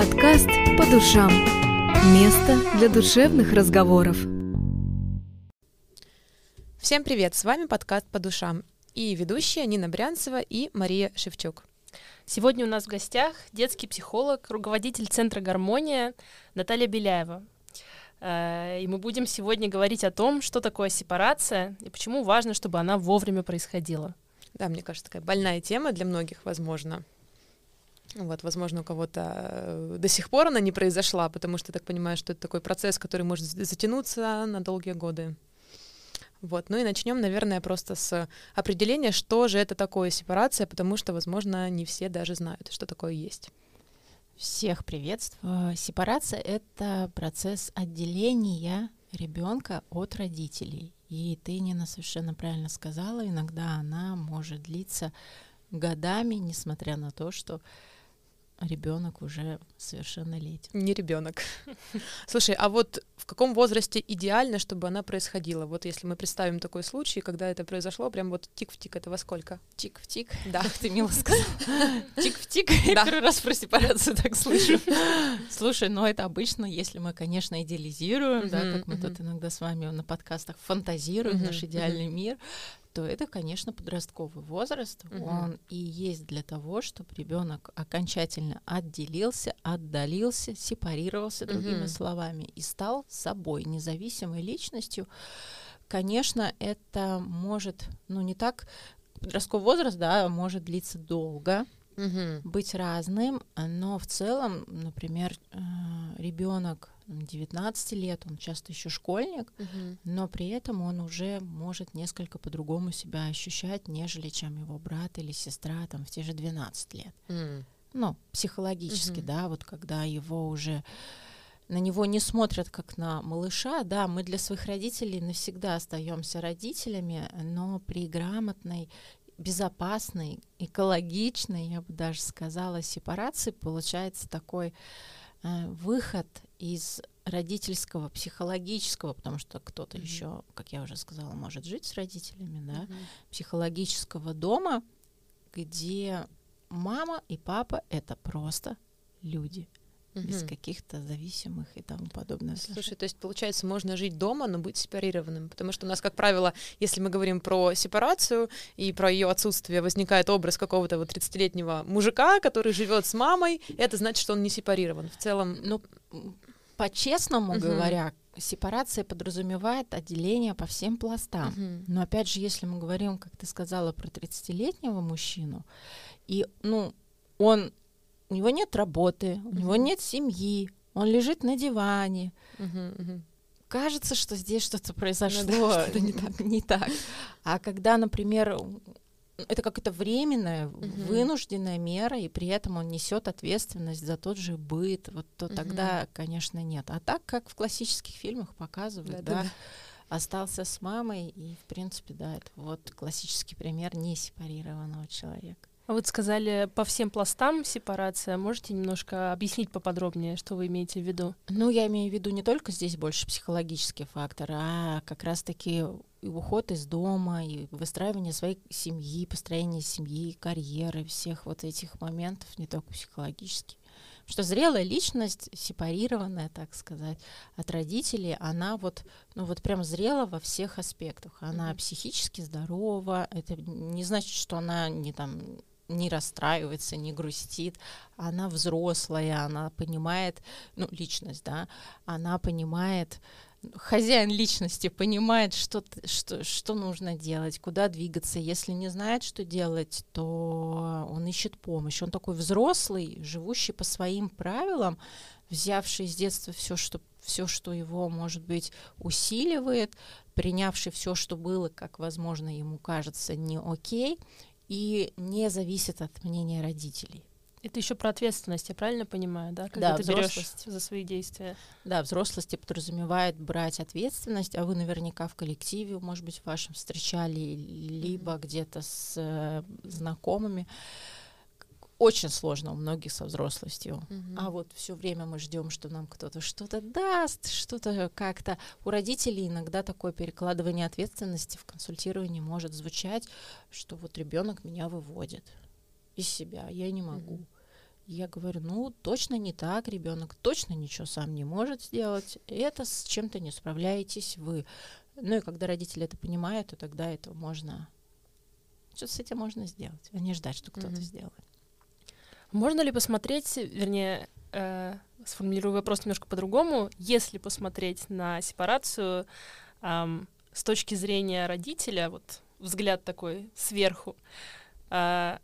Подкаст «По душам». Место для душевных разговоров. Всем привет! С вами подкаст «По душам» и ведущая Нина Брянцева и Мария Шевчук. Сегодня у нас в гостях детский психолог, руководитель Центра «Гармония» Наталья Беляева. Э, и мы будем сегодня говорить о том, что такое сепарация и почему важно, чтобы она вовремя происходила. Да, мне кажется, такая больная тема для многих, возможно. Вот, возможно, у кого-то э, до сих пор она не произошла, потому что я так понимаю, что это такой процесс, который может затянуться на долгие годы. Вот, ну и начнем, наверное, просто с определения, что же это такое сепарация, потому что, возможно, не все даже знают, что такое есть. Всех приветствую. Сепарация — это процесс отделения ребенка от родителей. И ты, Нина, совершенно правильно сказала, иногда она может длиться годами, несмотря на то, что ребенок уже совершеннолетен. Не ребенок. Слушай, а вот в каком возрасте идеально, чтобы она происходила? Вот если мы представим такой случай, когда это произошло, прям вот тик в тик, это во сколько? Тик в тик? Да. Как ты мило сказала. Тик в тик. Я первый раз про сепарацию так слышу. Слушай, но это обычно, если мы, конечно, идеализируем, да, как мы тут иногда с вами на подкастах фантазируем наш идеальный мир, то это, конечно, подростковый возраст. Угу. Он и есть для того, чтобы ребенок окончательно отделился, отдалился, сепарировался, другими угу. словами, и стал собой, независимой личностью. Конечно, это может, ну, не так подростковый возраст, да, может длиться долго, угу. быть разным, но в целом, например, э, ребенок 19 лет, он часто еще школьник, угу. но при этом он уже может несколько по-другому себя ощущать, нежели чем его брат или сестра там в те же 12 лет. Mm. Ну, психологически, угу. да, вот когда его уже на него не смотрят как на малыша, да, мы для своих родителей навсегда остаемся родителями, но при грамотной безопасной, экологичной, я бы даже сказала, сепарации получается такой э, выход из родительского, психологического, потому что кто-то mm-hmm. еще, как я уже сказала, может жить с родителями, да, mm-hmm. психологического дома, где мама и папа это просто люди угу. без каких-то зависимых и тому подобное. Слушай, то есть, получается, можно жить дома, но быть сепарированным, потому что у нас, как правило, если мы говорим про сепарацию и про ее отсутствие, возникает образ какого-то вот 30-летнего мужика, который живет с мамой, это значит, что он не сепарирован. В целом... Ну, по-честному угу. говоря, сепарация подразумевает отделение по всем пластам. Угу. Но опять же, если мы говорим, как ты сказала, про 30-летнего мужчину, и, ну, он у него нет работы, у него нет семьи, он лежит на диване. Кажется, что здесь что-то произошло, ну, да, что не, так. не так. А когда, например, это какая-то временная, угу. вынужденная мера, и при этом он несет ответственность за тот же быт, вот то угу. тогда, конечно, нет. А так, как в классических фильмах показывают, да, да, да, остался с мамой, и, в принципе, да, это вот классический пример несепарированного человека. А вот сказали по всем пластам сепарация. Можете немножко объяснить поподробнее, что вы имеете в виду? Ну, я имею в виду не только здесь больше психологический фактор, а как раз-таки и уход из дома, и выстраивание своей семьи, построение семьи, карьеры, всех вот этих моментов, не только психологически. Что зрелая личность, сепарированная, так сказать, от родителей, она вот, ну вот прям зрела во всех аспектах. Она mm-hmm. психически здорова. Это не значит, что она не там не расстраивается, не грустит, она взрослая, она понимает, ну, личность, да, она понимает, хозяин личности понимает, что, что, что нужно делать, куда двигаться. Если не знает, что делать, то он ищет помощь. Он такой взрослый, живущий по своим правилам, взявший с детства все, что все, что его, может быть, усиливает, принявший все, что было, как, возможно, ему кажется, не окей, и не зависит от мнения родителей. Это еще про ответственность, я правильно понимаю, да? Когда да, ты берешь за свои действия. Да, взрослость подразумевает брать ответственность, а вы наверняка в коллективе, может быть, вашем встречали, либо mm-hmm. где-то с э, знакомыми. Очень сложно у многих со взрослостью. Mm-hmm. А вот все время мы ждем, что нам кто-то что-то даст, что-то как-то. У родителей иногда такое перекладывание ответственности в консультировании может звучать, что вот ребенок меня выводит из себя, я не могу. Mm-hmm я говорю, ну, точно не так, ребенок точно ничего сам не может сделать, это с чем-то не справляетесь вы. Ну и когда родители это понимают, то тогда это можно, что-то с этим можно сделать, а не ждать, что кто-то mm-hmm. сделает. Можно ли посмотреть, вернее, э, сформулирую вопрос немножко по-другому, если посмотреть на сепарацию э, с точки зрения родителя, вот взгляд такой сверху, э,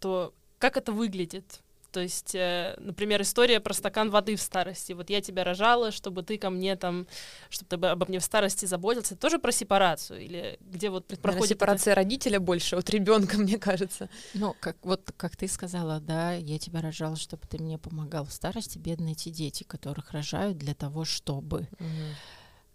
то как это выглядит? То есть, э, например, история про стакан воды в старости. Вот я тебя рожала, чтобы ты ко мне там, чтобы ты обо мне в старости заботился. Это тоже про сепарацию? Или где вот проходит... Сепарация это... родителя больше от ребенка, мне кажется. Ну, как, вот как ты сказала, да, я тебя рожала, чтобы ты мне помогал в старости. Бедные эти дети, которых рожают для того, чтобы... Угу.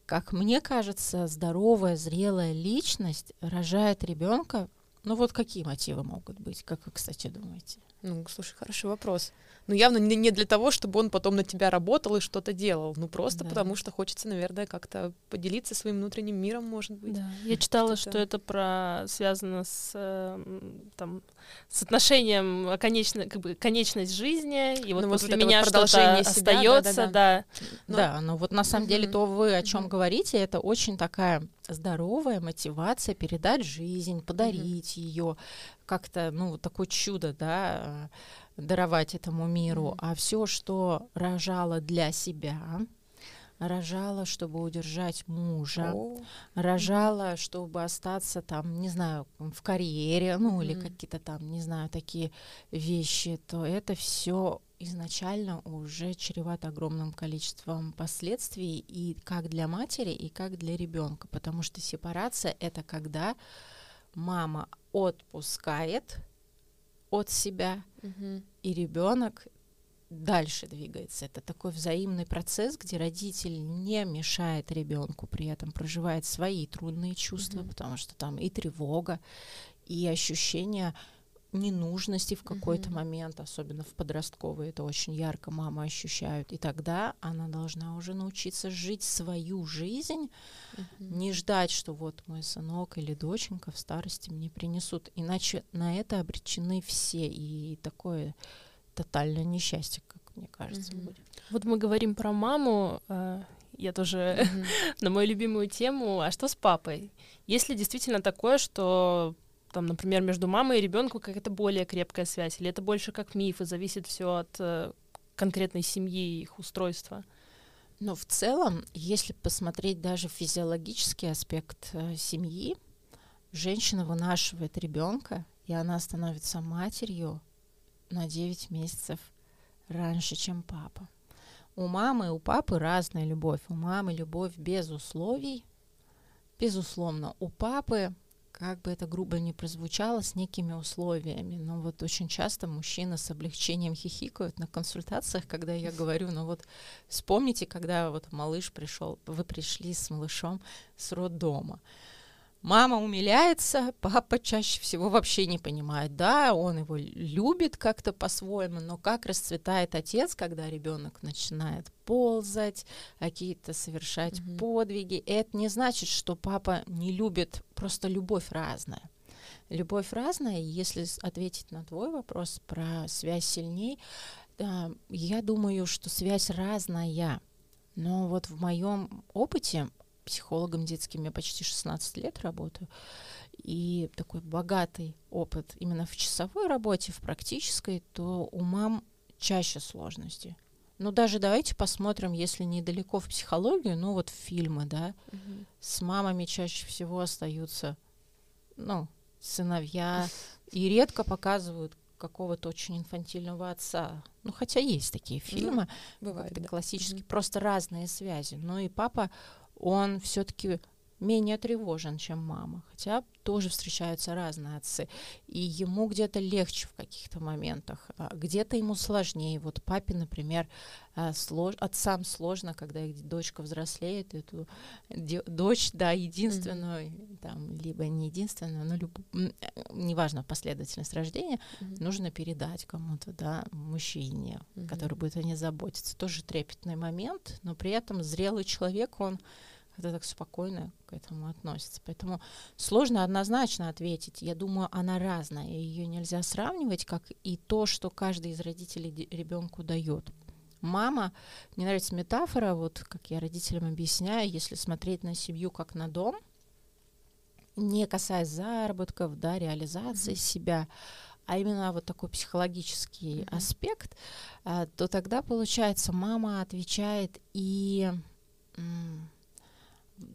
Как мне кажется, здоровая, зрелая личность рожает ребенка. Ну вот какие мотивы могут быть, как вы, кстати, думаете? Ну, слушай, хороший вопрос. Ну, явно не, не для того, чтобы он потом на тебя работал и что-то делал. Ну, просто да. потому что хочется, наверное, как-то поделиться своим внутренним миром, может быть. Да. Я читала, что, что это про связано с э, там с отношением конечно, как бы конечность жизни, и вот ну, после вот меня вот что-то остается, да. Да, да. Но... да, но вот на самом деле то вы о чем говорите, это очень такая здоровая мотивация передать жизнь, подарить ее, как-то, ну, такое чудо, да, даровать этому миру, а все, что рожала для себя, рожала, чтобы удержать мужа, О. рожала, чтобы остаться там, не знаю, в карьере, ну mm-hmm. или какие-то там, не знаю, такие вещи, то это все изначально уже чревато огромным количеством последствий и как для матери, и как для ребенка, потому что сепарация это когда мама отпускает от себя, угу. и ребенок дальше двигается. Это такой взаимный процесс, где родитель не мешает ребенку, при этом проживает свои трудные чувства, угу. потому что там и тревога, и ощущение ненужности в какой-то mm-hmm. момент, особенно в подростковые, это очень ярко мама ощущают. И тогда она должна уже научиться жить свою жизнь, mm-hmm. не ждать, что вот мой сынок или доченька в старости мне принесут. Иначе на это обречены все. И такое тотальное несчастье, как мне кажется, mm-hmm. будет. Вот мы говорим про маму. Э, я тоже mm-hmm. на мою любимую тему. А что с папой? Если действительно такое, что там, например, между мамой и ребенком какая-то более крепкая связь, или это больше как миф, и зависит все от э, конкретной семьи и их устройства? Но в целом, если посмотреть даже физиологический аспект э, семьи, женщина вынашивает ребенка, и она становится матерью на 9 месяцев раньше, чем папа. У мамы и у папы разная любовь. У мамы любовь без условий, безусловно. У папы как бы это грубо не прозвучало, с некими условиями. Но вот очень часто мужчины с облегчением хихикают на консультациях, когда я говорю, ну вот вспомните, когда вот малыш пришел, вы пришли с малышом с роддома. Мама умиляется, папа чаще всего вообще не понимает. Да, он его любит как-то по-своему, но как расцветает отец, когда ребенок начинает ползать, какие-то совершать mm-hmm. подвиги. Это не значит, что папа не любит, просто любовь разная. Любовь разная, и если ответить на твой вопрос про связь сильней, да, я думаю, что связь разная. Но вот в моем опыте психологом детским я почти 16 лет работаю, и такой богатый опыт именно в часовой работе, в практической, то у мам чаще сложности. Ну, даже давайте посмотрим, если недалеко в психологию, ну, вот фильмы, да, угу. с мамами чаще всего остаются, ну, сыновья, и редко показывают какого-то очень инфантильного отца. Ну, хотя есть такие ну, фильмы, ну, бывает, да. классические, угу. просто разные связи. Ну, и папа он все-таки менее тревожен, чем мама, хотя тоже встречаются разные отцы, и ему где-то легче в каких-то моментах, а где-то ему сложнее. Вот папе, например, а, слож... отцам сложно, когда их дочка взрослеет, эту дочь, да, единственную, mm-hmm. там, либо не единственную, но люб... неважно последовательность рождения, mm-hmm. нужно передать кому-то, да, мужчине, mm-hmm. который будет о ней заботиться. Тоже трепетный момент, но при этом зрелый человек, он это так спокойно к этому относится. Поэтому сложно однозначно ответить. Я думаю, она разная. Ее нельзя сравнивать, как и то, что каждый из родителей ребенку дает. Мама, мне нравится метафора, вот как я родителям объясняю, если смотреть на семью как на дом, не касаясь заработков, да, реализации mm-hmm. себя, а именно вот такой психологический mm-hmm. аспект, а, то тогда получается мама отвечает и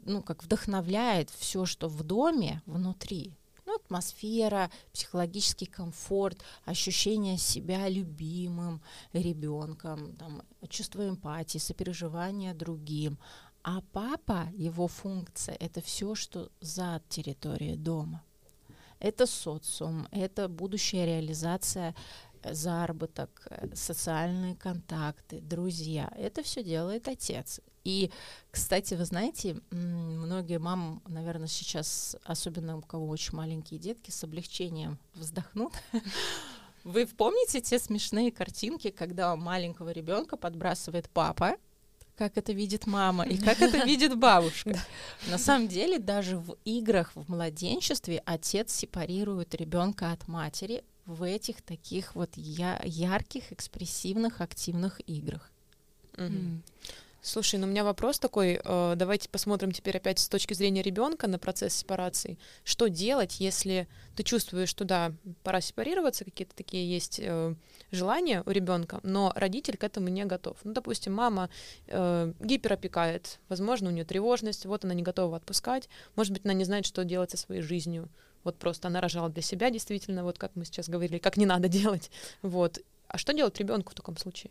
ну, как вдохновляет все, что в доме внутри. Ну, атмосфера, психологический комфорт, ощущение себя любимым ребенком, там, чувство эмпатии, сопереживания другим. А папа, его функция, это все, что за территорией дома. Это социум, это будущая реализация заработок, э, социальные контакты, друзья. Это все делает отец. И, кстати, вы знаете, многие мамы, наверное, сейчас, особенно у кого очень маленькие детки, с облегчением вздохнут. Вы помните те смешные картинки, когда маленького ребенка подбрасывает папа, как это видит мама и как это видит бабушка. На самом деле, даже в играх в младенчестве отец сепарирует ребенка от матери в этих таких вот я ярких, экспрессивных, активных играх. Mm-hmm. Слушай, ну у меня вопрос такой. Э, давайте посмотрим теперь опять с точки зрения ребенка на процесс сепарации. Что делать, если ты чувствуешь, что да, пора сепарироваться, какие-то такие есть э, желания у ребенка, но родитель к этому не готов. Ну, допустим, мама э, гиперопекает, возможно, у нее тревожность, вот она не готова отпускать, может быть, она не знает, что делать со своей жизнью. Вот просто она рожала для себя, действительно, вот как мы сейчас говорили, как не надо делать. Вот. А что делать ребенку в таком случае?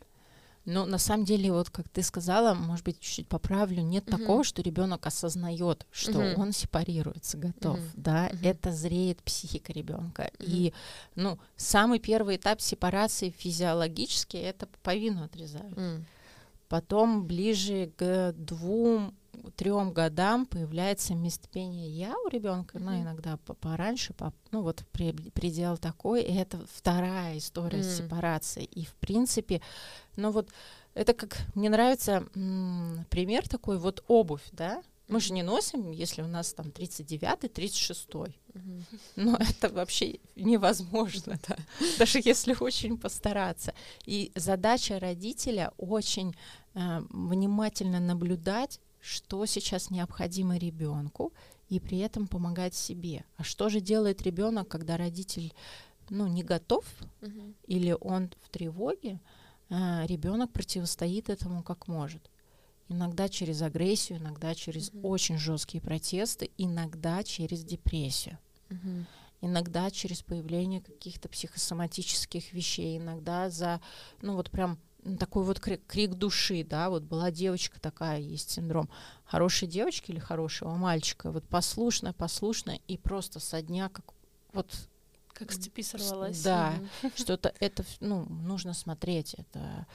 Ну, на самом деле, вот как ты сказала, может быть, чуть-чуть поправлю, нет uh-huh. такого, что ребенок осознает, что uh-huh. он сепарируется, готов, uh-huh. да, uh-huh. это зреет психика ребенка. Uh-huh. И, ну, самый первый этап сепарации физиологически это пуповину отрезают. Uh-huh. Потом ближе к двум трем годам появляется место пения я у ребенка, mm-hmm. ну, иногда пораньше, по, ну, вот при, предел такой, и это вторая история mm-hmm. сепарации. И, в принципе, ну, вот это как, мне нравится м- пример такой, вот обувь, да, мы же не носим, если у нас там 39-й, 36-й. Угу. Но это вообще невозможно, да. даже если очень постараться. И задача родителя очень э, внимательно наблюдать что сейчас необходимо ребенку, и при этом помогать себе. А что же делает ребенок, когда родитель ну, не готов угу. или он в тревоге, а, ребенок противостоит этому как может. Иногда через агрессию, иногда через угу. очень жесткие протесты, иногда через депрессию. Угу. Иногда через появление каких-то психосоматических вещей, иногда за, ну вот прям такой вот крик, крик души, да, вот была девочка такая, есть синдром хорошей девочки или хорошего мальчика, вот послушная, послушная, и просто со дня как вот как с цепи сорвалась. Да, что-то это, ну, нужно смотреть. Это,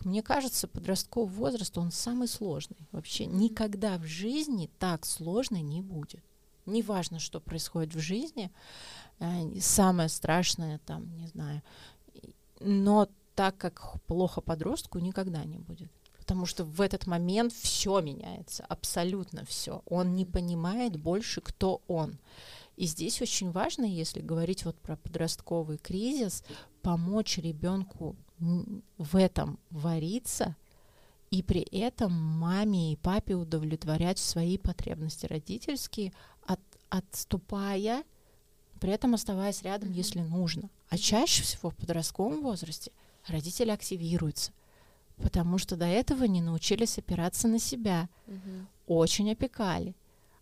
мне кажется, подростковый возраст, он самый сложный. Вообще никогда в жизни так сложно не будет. Неважно, что происходит в жизни, э, самое страшное там, не знаю, но так, как плохо подростку, никогда не будет. Потому что в этот момент все меняется, абсолютно все. Он не понимает больше, кто он. И здесь очень важно, если говорить вот про подростковый кризис, помочь ребенку в этом вариться и при этом маме и папе удовлетворять свои потребности родительские, от, отступая, при этом оставаясь рядом, если нужно. А чаще всего в подростковом возрасте – родители активируются, потому что до этого не научились опираться на себя, угу. очень опекали.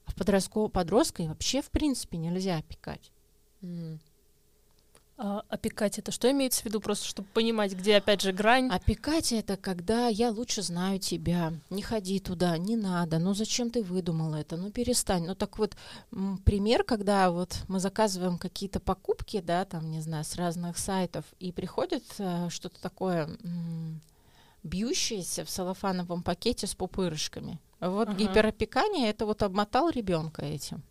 А в подросткового подростка вообще в принципе нельзя опекать. Mm. А, опекать это что имеется в виду, просто чтобы понимать, где опять же грань? Опекать это когда я лучше знаю тебя, не ходи туда, не надо, ну зачем ты выдумала это, ну перестань. Ну так вот пример, когда вот мы заказываем какие-то покупки, да, там не знаю, с разных сайтов, и приходит э, что-то такое м- бьющееся в салофановом пакете с пупырышками. Вот ага. гиперопекание это вот обмотал ребенка этим.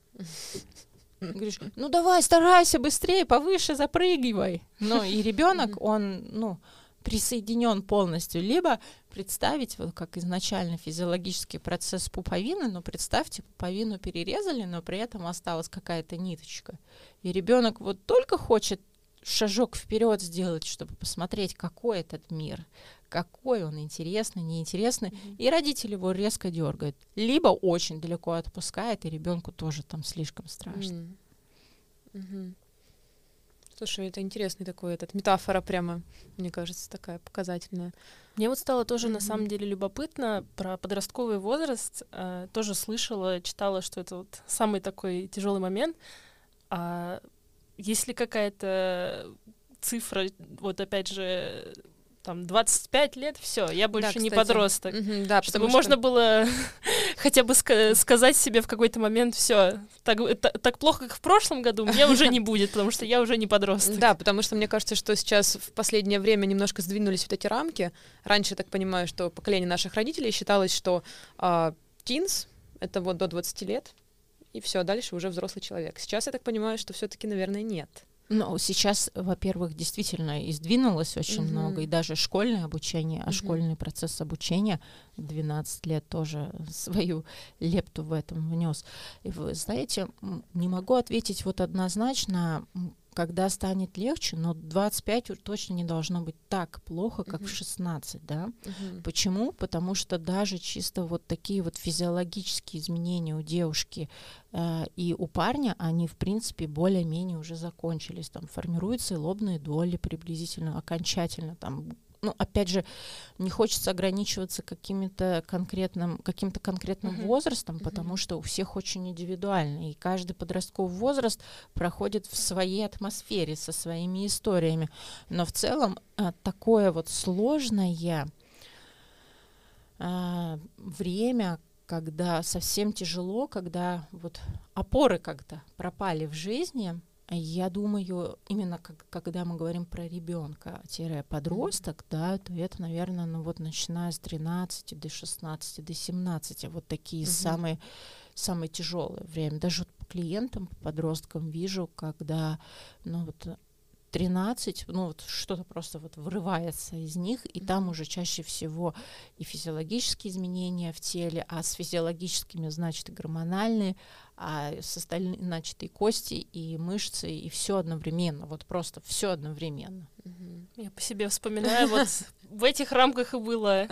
Говоришь, ну давай, старайся быстрее, повыше запрыгивай. Ну и ребенок, он, ну, присоединен полностью, либо представить, вот как изначально физиологический процесс пуповины, но представьте, пуповину перерезали, но при этом осталась какая-то ниточка. И ребенок вот только хочет шажок вперед сделать, чтобы посмотреть, какой этот мир, какой он интересный, неинтересный, mm-hmm. и родители его резко дергают, либо очень далеко отпускает, и ребенку тоже там слишком страшно. Mm-hmm. Mm-hmm. Слушай, это интересный такой этот метафора прямо, мне кажется, такая показательная. Мне вот стало тоже mm-hmm. на самом деле любопытно про подростковый возраст. Э, тоже слышала, читала, что это вот самый такой тяжелый момент. А если какая-то цифра, вот опять же, там 25 лет, все, я больше да, не подросток. Угу, да, чтобы что... можно было хотя бы ска- сказать себе в какой-то момент, все, так, так, плохо, как в прошлом году, мне уже не будет, потому что я уже не подросток. Да, потому что мне кажется, что сейчас в последнее время немножко сдвинулись вот эти рамки. Раньше, я так понимаю, что поколение наших родителей считалось, что э, teens — это вот до 20 лет, и все, дальше уже взрослый человек. Сейчас я так понимаю, что все-таки, наверное, нет. Ну, сейчас, во-первых, действительно издвинулось очень mm-hmm. много, и даже школьное обучение, а школьный процесс обучения 12 лет тоже свою лепту в этом внес. И вы знаете, не могу ответить вот однозначно, когда станет легче, но 25 точно не должно быть так плохо, как uh-huh. в 16, да? Uh-huh. Почему? Потому что даже чисто вот такие вот физиологические изменения у девушки э, и у парня, они в принципе более-менее уже закончились. Там формируются лобные доли приблизительно окончательно, там ну, опять же, не хочется ограничиваться каким-то конкретным, каким-то конкретным uh-huh. возрастом, потому uh-huh. что у всех очень индивидуально, и каждый подростковый возраст проходит в своей атмосфере, со своими историями. Но в целом а, такое вот сложное а, время, когда совсем тяжело, когда вот опоры как-то пропали в жизни – я думаю, именно как, когда мы говорим про ребенка-подросток, да, то это, наверное, ну вот начиная с 13 до 16, до 17, вот такие угу. самые, самые тяжелые время. Даже вот по клиентам, по подросткам вижу, когда, ну вот 13, ну вот что-то просто вот вырывается из них, и там уже чаще всего и физиологические изменения в теле, а с физиологическими, значит, и гормональные, а с остальными, значит, и кости, и мышцы, и все одновременно, вот просто все одновременно. Я по себе вспоминаю, вот в этих рамках и было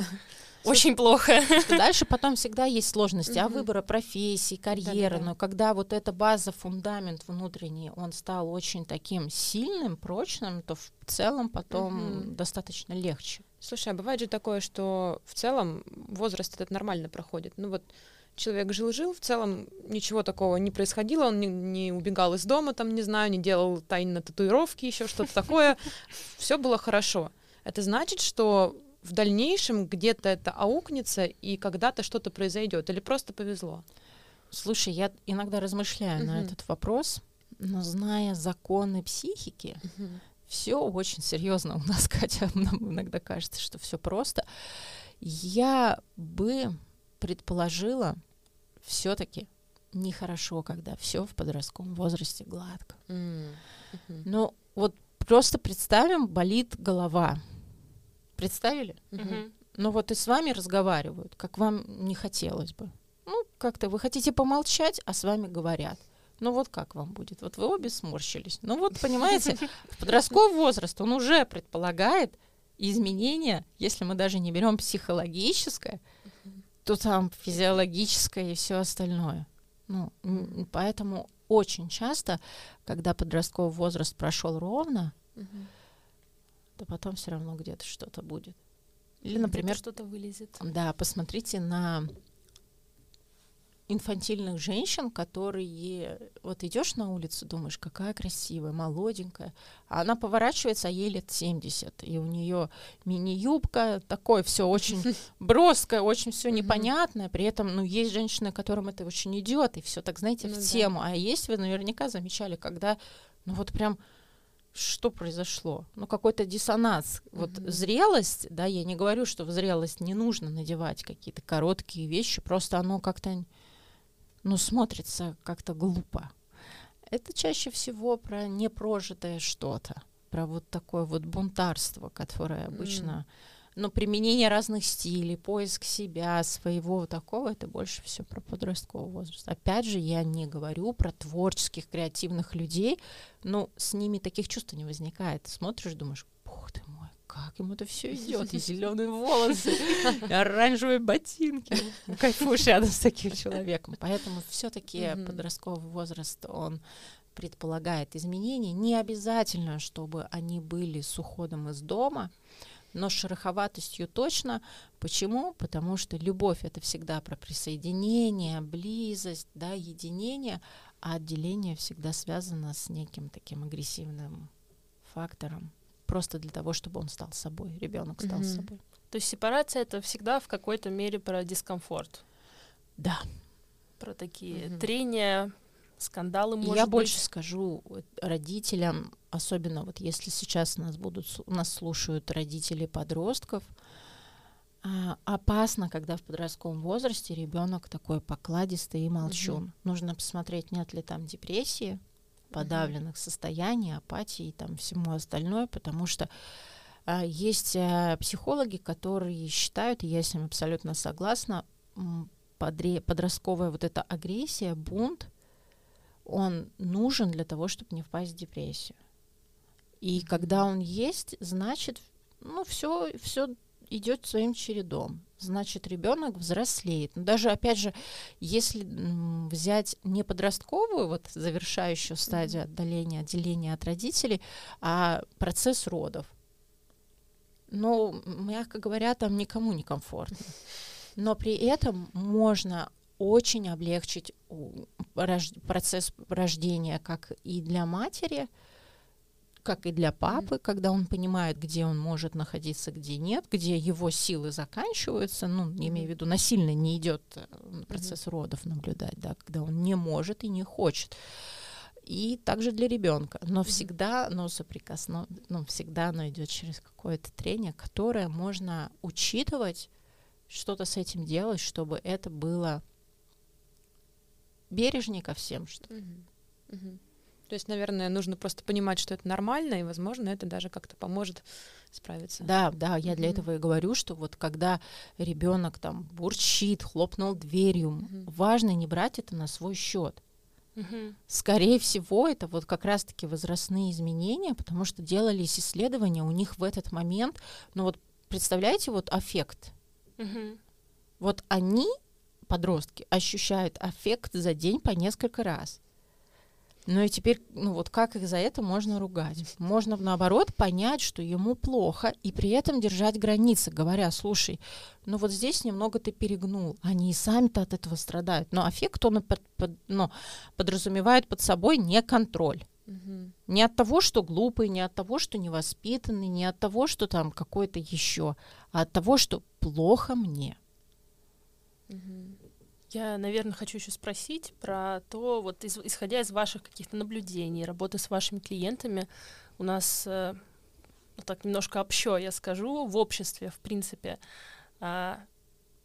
очень плохо. Что дальше потом всегда есть сложности, а выбора профессии, карьеры, но когда вот эта база, фундамент внутренний, он стал очень таким сильным, прочным, то в целом потом достаточно легче. Слушай, а бывает же такое, что в целом возраст этот нормально проходит. Ну вот человек жил-жил, в целом ничего такого не происходило, он не, не убегал из дома, там, не знаю, не делал тайно татуировки, еще что-то такое, все было хорошо. Это значит, что в дальнейшем где-то это аукнется и когда-то что-то произойдет, или просто повезло? Слушай, я иногда размышляю uh-huh. на этот вопрос, но зная законы психики, uh-huh. все очень серьезно у нас, Катя, нам иногда кажется, что все просто. Я бы предположила все-таки нехорошо, когда все в подростковом возрасте гладко. Mm-hmm. Но вот просто представим, болит голова Представили? Угу. Ну вот и с вами разговаривают, как вам не хотелось бы. Ну, как-то вы хотите помолчать, а с вами говорят. Ну вот как вам будет? Вот вы обе сморщились. Ну вот, понимаете, подростковый возраст, он уже предполагает изменения, если мы даже не берем психологическое, то там физиологическое и все остальное. Ну, поэтому очень часто, когда подростковый возраст прошел ровно, то потом все равно где-то что-то будет. Или, например, что-то вылезет. Да, посмотрите на инфантильных женщин, которые вот идешь на улицу, думаешь, какая красивая, молоденькая, а она поворачивается, а ей лет 70, и у нее мини-юбка, такое все очень броское, очень все непонятное, при этом, ну, есть женщины, которым это очень идет, и все так, знаете, в ну тему, а есть, вы наверняка замечали, когда, ну, вот прям что произошло? Ну, какой-то диссонанс. Mm-hmm. Вот зрелость, да, я не говорю, что в зрелость не нужно надевать какие-то короткие вещи, просто оно как-то, ну, смотрится как-то глупо. Это чаще всего про непрожитое что-то. про вот такое вот бунтарство, которое обычно... Mm. Но применение разных стилей, поиск себя, своего такого, это больше все про подростковый возраст. Опять же, я не говорю про творческих, креативных людей, но с ними таких чувств не возникает. Смотришь, думаешь, бог ты мой, как ему это все идет, и зеленые волосы, и оранжевые ботинки. Кайфуешь рядом с таким человеком. Поэтому все-таки подростковый возраст, он предполагает изменения. Не обязательно, чтобы они были с уходом из дома, но с шероховатостью точно. Почему? Потому что любовь это всегда про присоединение, близость, да, единение, а отделение всегда связано с неким таким агрессивным фактором просто для того, чтобы он стал собой, ребенок стал mm-hmm. собой. То есть сепарация это всегда в какой-то мере про дискомфорт. Да. Про такие mm-hmm. трения, скандалы, может Я быть. больше скажу родителям, особенно вот если сейчас нас будут, нас слушают родители подростков, а, опасно, когда в подростковом возрасте ребенок такой покладистый и молчун. Угу. Нужно посмотреть, нет ли там депрессии, подавленных состояний, апатии и там всему остальное, потому что а, есть а, психологи, которые считают, и я с ним абсолютно согласна, подре- подростковая вот эта агрессия, бунт, он нужен для того, чтобы не впасть в депрессию. И когда он есть, значит, ну все, все идет своим чередом. Значит, ребенок взрослеет. Но даже, опять же, если взять не подростковую, вот завершающую стадию отдаления, отделения от родителей, а процесс родов. Ну, мягко говоря, там никому не комфортно. Но при этом можно очень облегчить процесс рождения как и для матери, как и для папы, когда он понимает, где он может находиться, где нет, где его силы заканчиваются, ну, имею в виду, насильно не идет э, процесс родов наблюдать, да, когда он не может и не хочет. И также для ребенка. Но всегда оно соприкосно, ну, всегда оно идет через какое-то трение, которое можно учитывать, что-то с этим делать, чтобы это было бережнее ко всем, что. Mm-hmm. Mm-hmm. То есть, наверное, нужно просто понимать, что это нормально, и, возможно, это даже как-то поможет справиться. Да, да, я для mm-hmm. этого и говорю, что вот когда ребенок там бурчит, хлопнул дверью, mm-hmm. важно не брать это на свой счет. Mm-hmm. Скорее всего, это вот как раз-таки возрастные изменения, потому что делались исследования, у них в этот момент, ну вот представляете, вот аффект. Mm-hmm. Вот они, подростки, ощущают аффект за день по несколько раз. Ну и теперь, ну вот как их за это можно ругать? Можно, наоборот, понять, что ему плохо, и при этом держать границы, говоря, слушай, ну вот здесь немного ты перегнул. Они и сами-то от этого страдают. Но аффект, он под, под, ну, подразумевает под собой не контроль. Угу. Не от того, что глупый, не от того, что невоспитанный, не от того, что там какой-то еще, а от того, что плохо мне. Угу. Я, наверное, хочу еще спросить про то, вот из, исходя из ваших каких-то наблюдений, работы с вашими клиентами, у нас, э, ну, так немножко общо я скажу, в обществе, в принципе, э,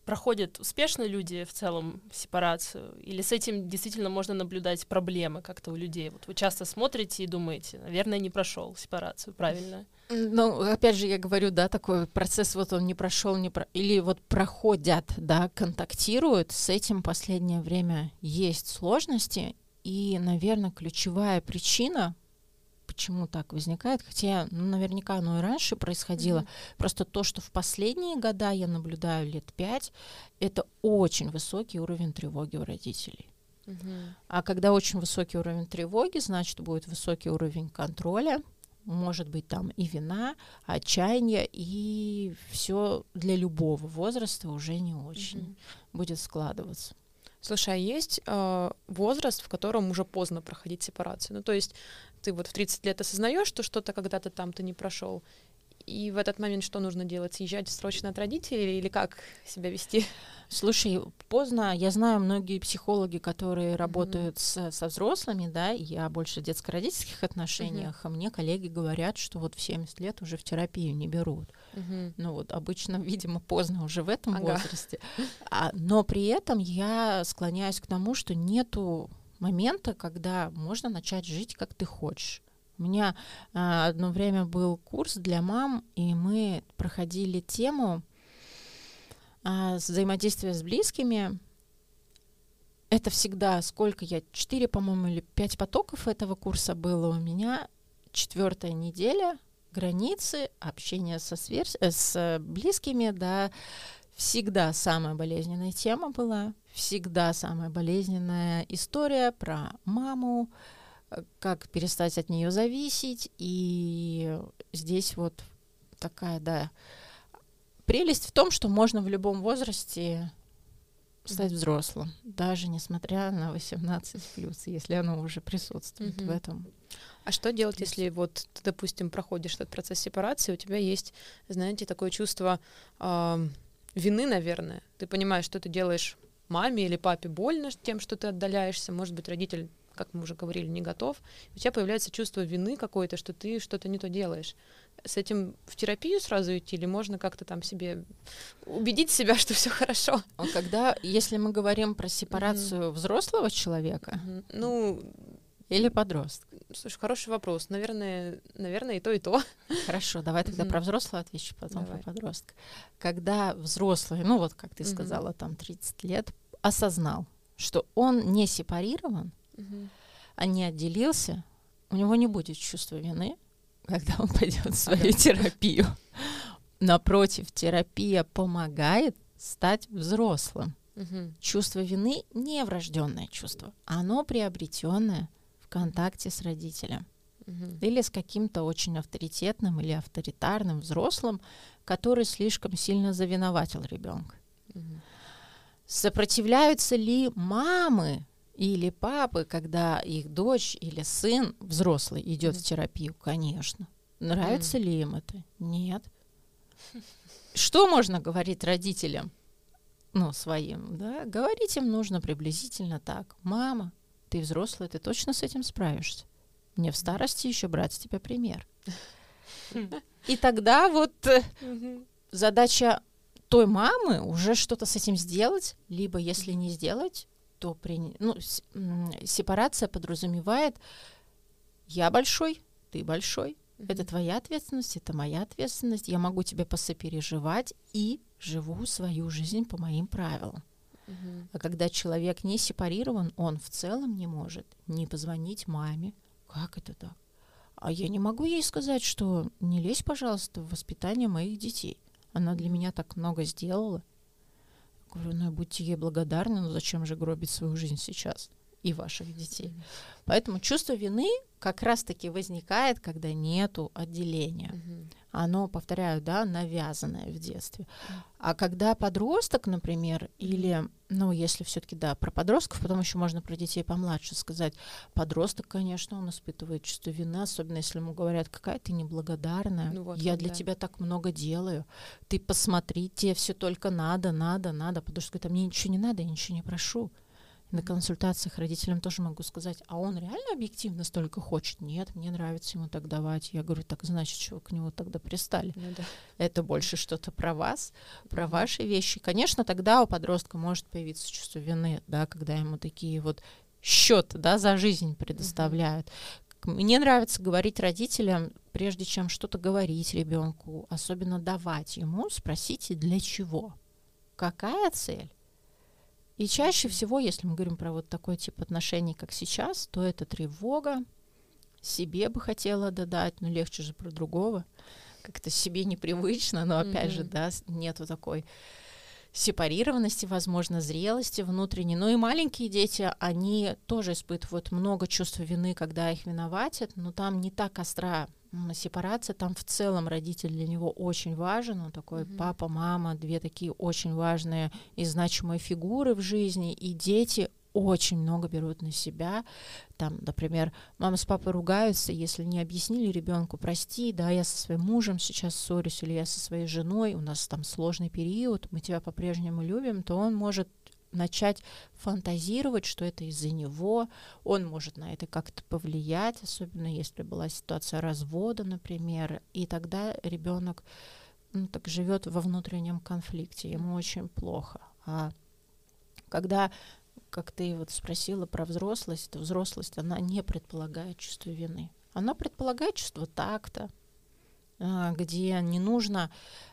проходят успешно люди в целом сепарацию? Или с этим действительно можно наблюдать проблемы как-то у людей? Вот вы часто смотрите и думаете, наверное, не прошел сепарацию, правильно? Ну, опять же, я говорю, да, такой процесс, вот он не прошел, не про... или вот проходят, да, контактируют, с этим последнее время есть сложности, и, наверное, ключевая причина, почему так возникает, хотя ну, наверняка оно и раньше происходило, mm-hmm. просто то, что в последние года я наблюдаю лет пять, это очень высокий уровень тревоги у родителей. Mm-hmm. А когда очень высокий уровень тревоги, значит, будет высокий уровень контроля, может быть там и вина, отчаяние, и все для любого возраста уже не очень mm-hmm. будет складываться. Слушай, а есть э, возраст, в котором уже поздно проходить сепарацию? Ну, то есть ты вот в 30 лет осознаешь, что что-то когда-то там ты не прошел, и в этот момент что нужно делать? Съезжать срочно от родителей или как себя вести? Слушай, поздно. Я знаю многие психологи, которые работают mm-hmm. с, со взрослыми, да, я больше в детско-родительских отношениях, mm-hmm. а мне коллеги говорят, что вот в 70 лет уже в терапию не берут. Mm-hmm. Ну вот обычно, видимо, поздно уже в этом ага. возрасте. А, но при этом я склоняюсь к тому, что нету момента, когда можно начать жить, как ты хочешь. У меня а, одно время был курс для мам, и мы проходили тему а, взаимодействия с близкими. Это всегда сколько я, четыре, по-моему, или пять потоков этого курса было у меня. Четвертая неделя, границы, общение со сверх... Э, с близкими, да, всегда самая болезненная тема была, всегда самая болезненная история про маму, э, как перестать от нее зависеть. И здесь вот такая, да, прелесть в том, что можно в любом возрасте стать взрослым, даже несмотря на 18 плюс, если оно уже присутствует mm-hmm. в этом. А что делать, если вот ты, допустим, проходишь этот процесс сепарации, у тебя есть, знаете, такое чувство э, вины, наверное. Ты понимаешь, что ты делаешь маме или папе больно тем, что ты отдаляешься. Может быть, родитель, как мы уже говорили, не готов. У тебя появляется чувство вины какое-то, что ты что-то не то делаешь. С этим в терапию сразу идти или можно как-то там себе убедить себя, что все хорошо? А когда, если мы говорим про сепарацию mm-hmm. взрослого человека, mm-hmm. ну или подростка? Слушай, хороший вопрос. Наверное, наверное, и то, и то. Хорошо, давай тогда про взрослого отвечу, потом давай. про подростка. Когда взрослый, ну вот как ты сказала, там 30 лет, осознал, что он не сепарирован, а не отделился, у него не будет чувства вины, когда он пойдет в свою терапию. Напротив, терапия помогает стать взрослым. Угу. Чувство вины не врожденное чувство, оно приобретенное в контакте с родителем угу. или с каким-то очень авторитетным или авторитарным взрослым, который слишком сильно завиноватил ребенка. Угу. Сопротивляются ли мамы или папы, когда их дочь или сын взрослый идет mm в терапию? Конечно. Нравится mm ли им это? Нет. Что можно говорить родителям? Ну, своим, да? Говорить им нужно приблизительно так. Мама, ты взрослая, ты точно с этим справишься. Мне в старости еще брать с тебя пример. И тогда вот э, задача той мамы уже что-то с этим сделать, либо если не сделать, то при... ну, сепарация подразумевает я большой, ты большой, это твоя ответственность, это моя ответственность, я могу тебе посопереживать и живу свою жизнь по моим правилам. Угу. А когда человек не сепарирован, он в целом не может не позвонить маме. Как это так? А я не могу ей сказать, что не лезь, пожалуйста, в воспитание моих детей. Она для меня так много сделала. Говорю, ну будьте ей благодарны, но зачем же гробить свою жизнь сейчас и ваших детей? Поэтому чувство вины как раз-таки возникает, когда нету отделения. Оно, повторяю, да, навязанное в детстве. А когда подросток, например, или, ну, если все-таки, да, про подростков, потом еще можно про детей помладше сказать, подросток, конечно, он испытывает чувство вины, особенно если ему говорят, какая ты неблагодарная, ну, вот, я вот, для да. тебя так много делаю, ты посмотри, тебе все только надо, надо, надо, подросток говорит, а мне ничего не надо, я ничего не прошу на консультациях родителям тоже могу сказать, а он реально объективно столько хочет? Нет, мне нравится ему так давать. Я говорю, так значит, что к нему тогда пристали? Ну, да. Это больше что-то про вас, про ваши вещи. Конечно, тогда у подростка может появиться чувство вины, да, когда ему такие вот счет, да, за жизнь предоставляют. Мне нравится говорить родителям, прежде чем что-то говорить ребенку, особенно давать ему, спросите, для чего? Какая цель? И чаще всего, если мы говорим про вот такой тип отношений, как сейчас, то это тревога, себе бы хотела додать, но легче же про другого. Как-то себе непривычно, но опять mm-hmm. же, да, нету такой сепарированности, возможно, зрелости внутренней. Ну и маленькие дети, они тоже испытывают много чувств вины, когда их виноватят, но там не так остра сепарация, там в целом родитель для него очень важен, он такой mm-hmm. папа, мама, две такие очень важные и значимые фигуры в жизни, и дети очень много берут на себя. Там, например, мама с папой ругаются, если не объяснили ребенку, прости, да, я со своим мужем сейчас ссорюсь, или я со своей женой, у нас там сложный период, мы тебя по-прежнему любим, то он может начать фантазировать, что это из-за него, он может на это как-то повлиять, особенно если была ситуация развода, например, и тогда ребенок ну, так живет во внутреннем конфликте, ему очень плохо. А когда, как ты вот спросила про взрослость, то взрослость, она не предполагает чувство вины. Оно предполагает чувство такта, а, где не нужно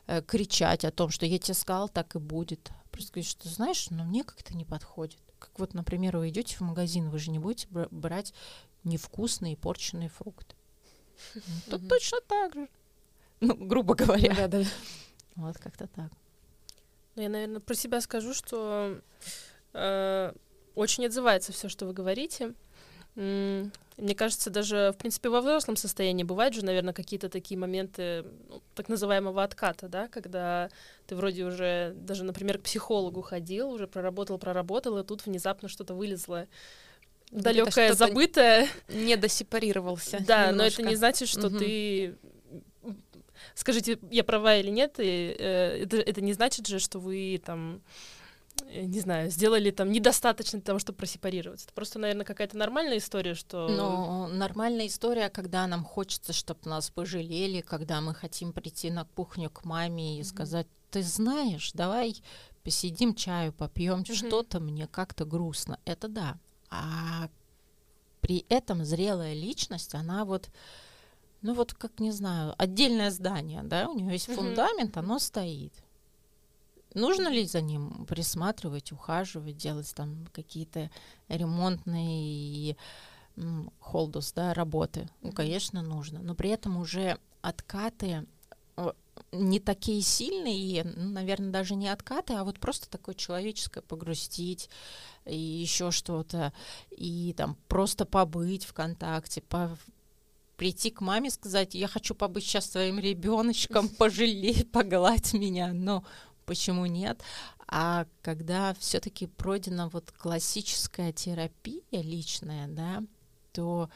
э, кричать о том, что я тебе сказал, так и будет. Просто говорить, что знаешь, но мне как-то не подходит. Как вот, например, вы идете в магазин, вы же не будете брать невкусные порченные фрукты. Тут точно так же. Ну, грубо говоря. Да, да. Вот как-то так. Ну, я, наверное, про себя скажу, что э, очень отзывается все, что вы говорите. Мне кажется, даже, в принципе, во взрослом состоянии бывают же, наверное, какие-то такие моменты ну, так называемого отката, да, когда ты вроде уже даже, например, к психологу ходил, уже проработал, проработал, и тут внезапно что-то вылезло далекое, забытое. Не досепарировался. Да, немножко. но это не значит, что угу. ты скажите, я права или нет, и, э, это, это не значит же, что вы там не знаю, сделали там недостаточно для того, чтобы просепарироваться. Это просто, наверное, какая-то нормальная история, что... Ну, нормальная история, когда нам хочется, чтобы нас пожалели, когда мы хотим прийти на кухню к маме и mm-hmm. сказать, ты знаешь, давай посидим, чаю попьем, mm-hmm. что-то мне как-то грустно. Это да. А при этом зрелая личность, она вот ну вот как, не знаю, отдельное здание, да, у него есть фундамент, оно стоит. Нужно ли за ним присматривать, ухаживать, делать там какие-то ремонтные холдус, да, работы? Ну, конечно, нужно. Но при этом уже откаты не такие сильные, ну, наверное, даже не откаты, а вот просто такое человеческое погрустить и еще что-то, и там просто побыть в контакте, по, прийти к маме, сказать, я хочу побыть сейчас своим ребеночком, пожалей, погладь меня, но почему нет? А когда все-таки пройдена вот классическая терапия личная, да, то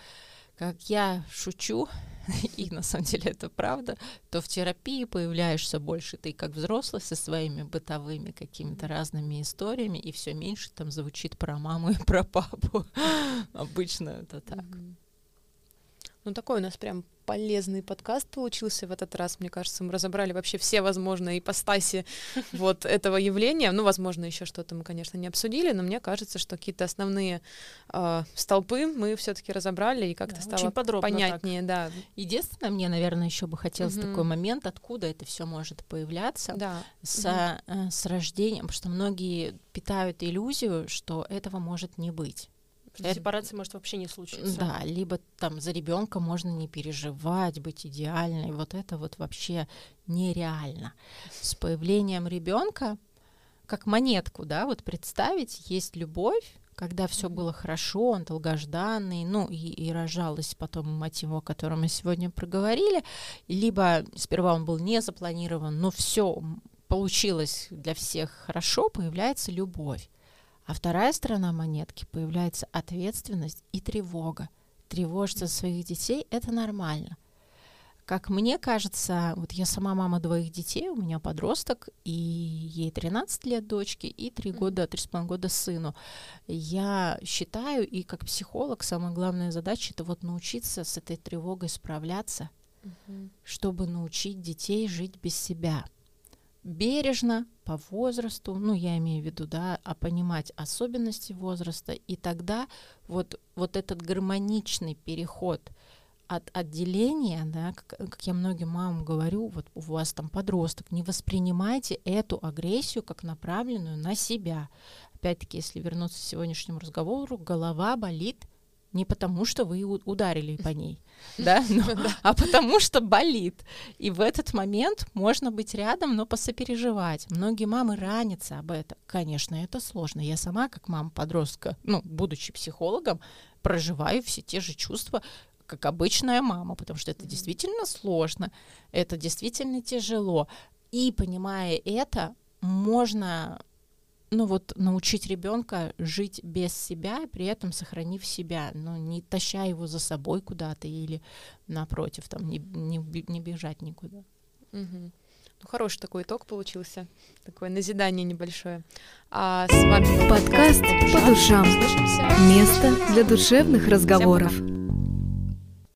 как я шучу, и на самом деле это правда, то в терапии появляешься больше ты как взрослый со своими бытовыми какими-то разными историями, и все меньше там звучит про маму и про папу. Обычно это так. Ну, такой у нас прям полезный подкаст получился в этот раз. Мне кажется, мы разобрали вообще все возможные ипостаси вот этого явления. Ну, возможно, еще что-то мы, конечно, не обсудили, но мне кажется, что какие-то основные э, столпы мы все-таки разобрали и как-то да, стало понятнее. Так. Да. Единственное, мне, наверное, еще бы хотелось угу. такой момент, откуда это все может появляться да. с, угу. э, с рождением, потому что многие питают иллюзию, что этого может не быть. Что это, сепарация может вообще не случиться. Да, либо там за ребенка можно не переживать, быть идеальной. Вот это вот вообще нереально. С появлением ребенка, как монетку, да, вот представить, есть любовь, когда все было хорошо, он долгожданный, ну и, и рожалась потом мать его, о котором мы сегодня проговорили, либо сперва он был не запланирован, но все получилось для всех хорошо, появляется любовь. А вторая сторона монетки появляется ответственность и тревога. Тревожиться за своих детей — это нормально. Как мне кажется, вот я сама мама двоих детей, у меня подросток, и ей 13 лет дочке, и 3 года, 3,5 года сыну. Я считаю, и как психолог, самая главная задача — это вот научиться с этой тревогой справляться, mm-hmm. чтобы научить детей жить без себя — бережно по возрасту, ну, я имею в виду, да, а понимать особенности возраста, и тогда вот, вот этот гармоничный переход от отделения, да, как, как я многим мамам говорю, вот у вас там подросток, не воспринимайте эту агрессию как направленную на себя. Опять-таки, если вернуться к сегодняшнему разговору, голова болит – не потому, что вы ударили по ней, да, но, а потому что болит. И в этот момент можно быть рядом, но посопереживать. Многие мамы ранятся об этом. Конечно, это сложно. Я сама, как мама подростка, ну, будучи психологом, проживаю все те же чувства, как обычная мама, потому что это действительно сложно, это действительно тяжело. И понимая это, можно ну вот научить ребенка жить без себя, при этом сохранив себя, но не таща его за собой куда-то или напротив, там не, не, не бежать никуда. Угу. Ну, хороший такой итог получился, такое назидание небольшое. А с вами подкаст по душам. Место для душевных разговоров.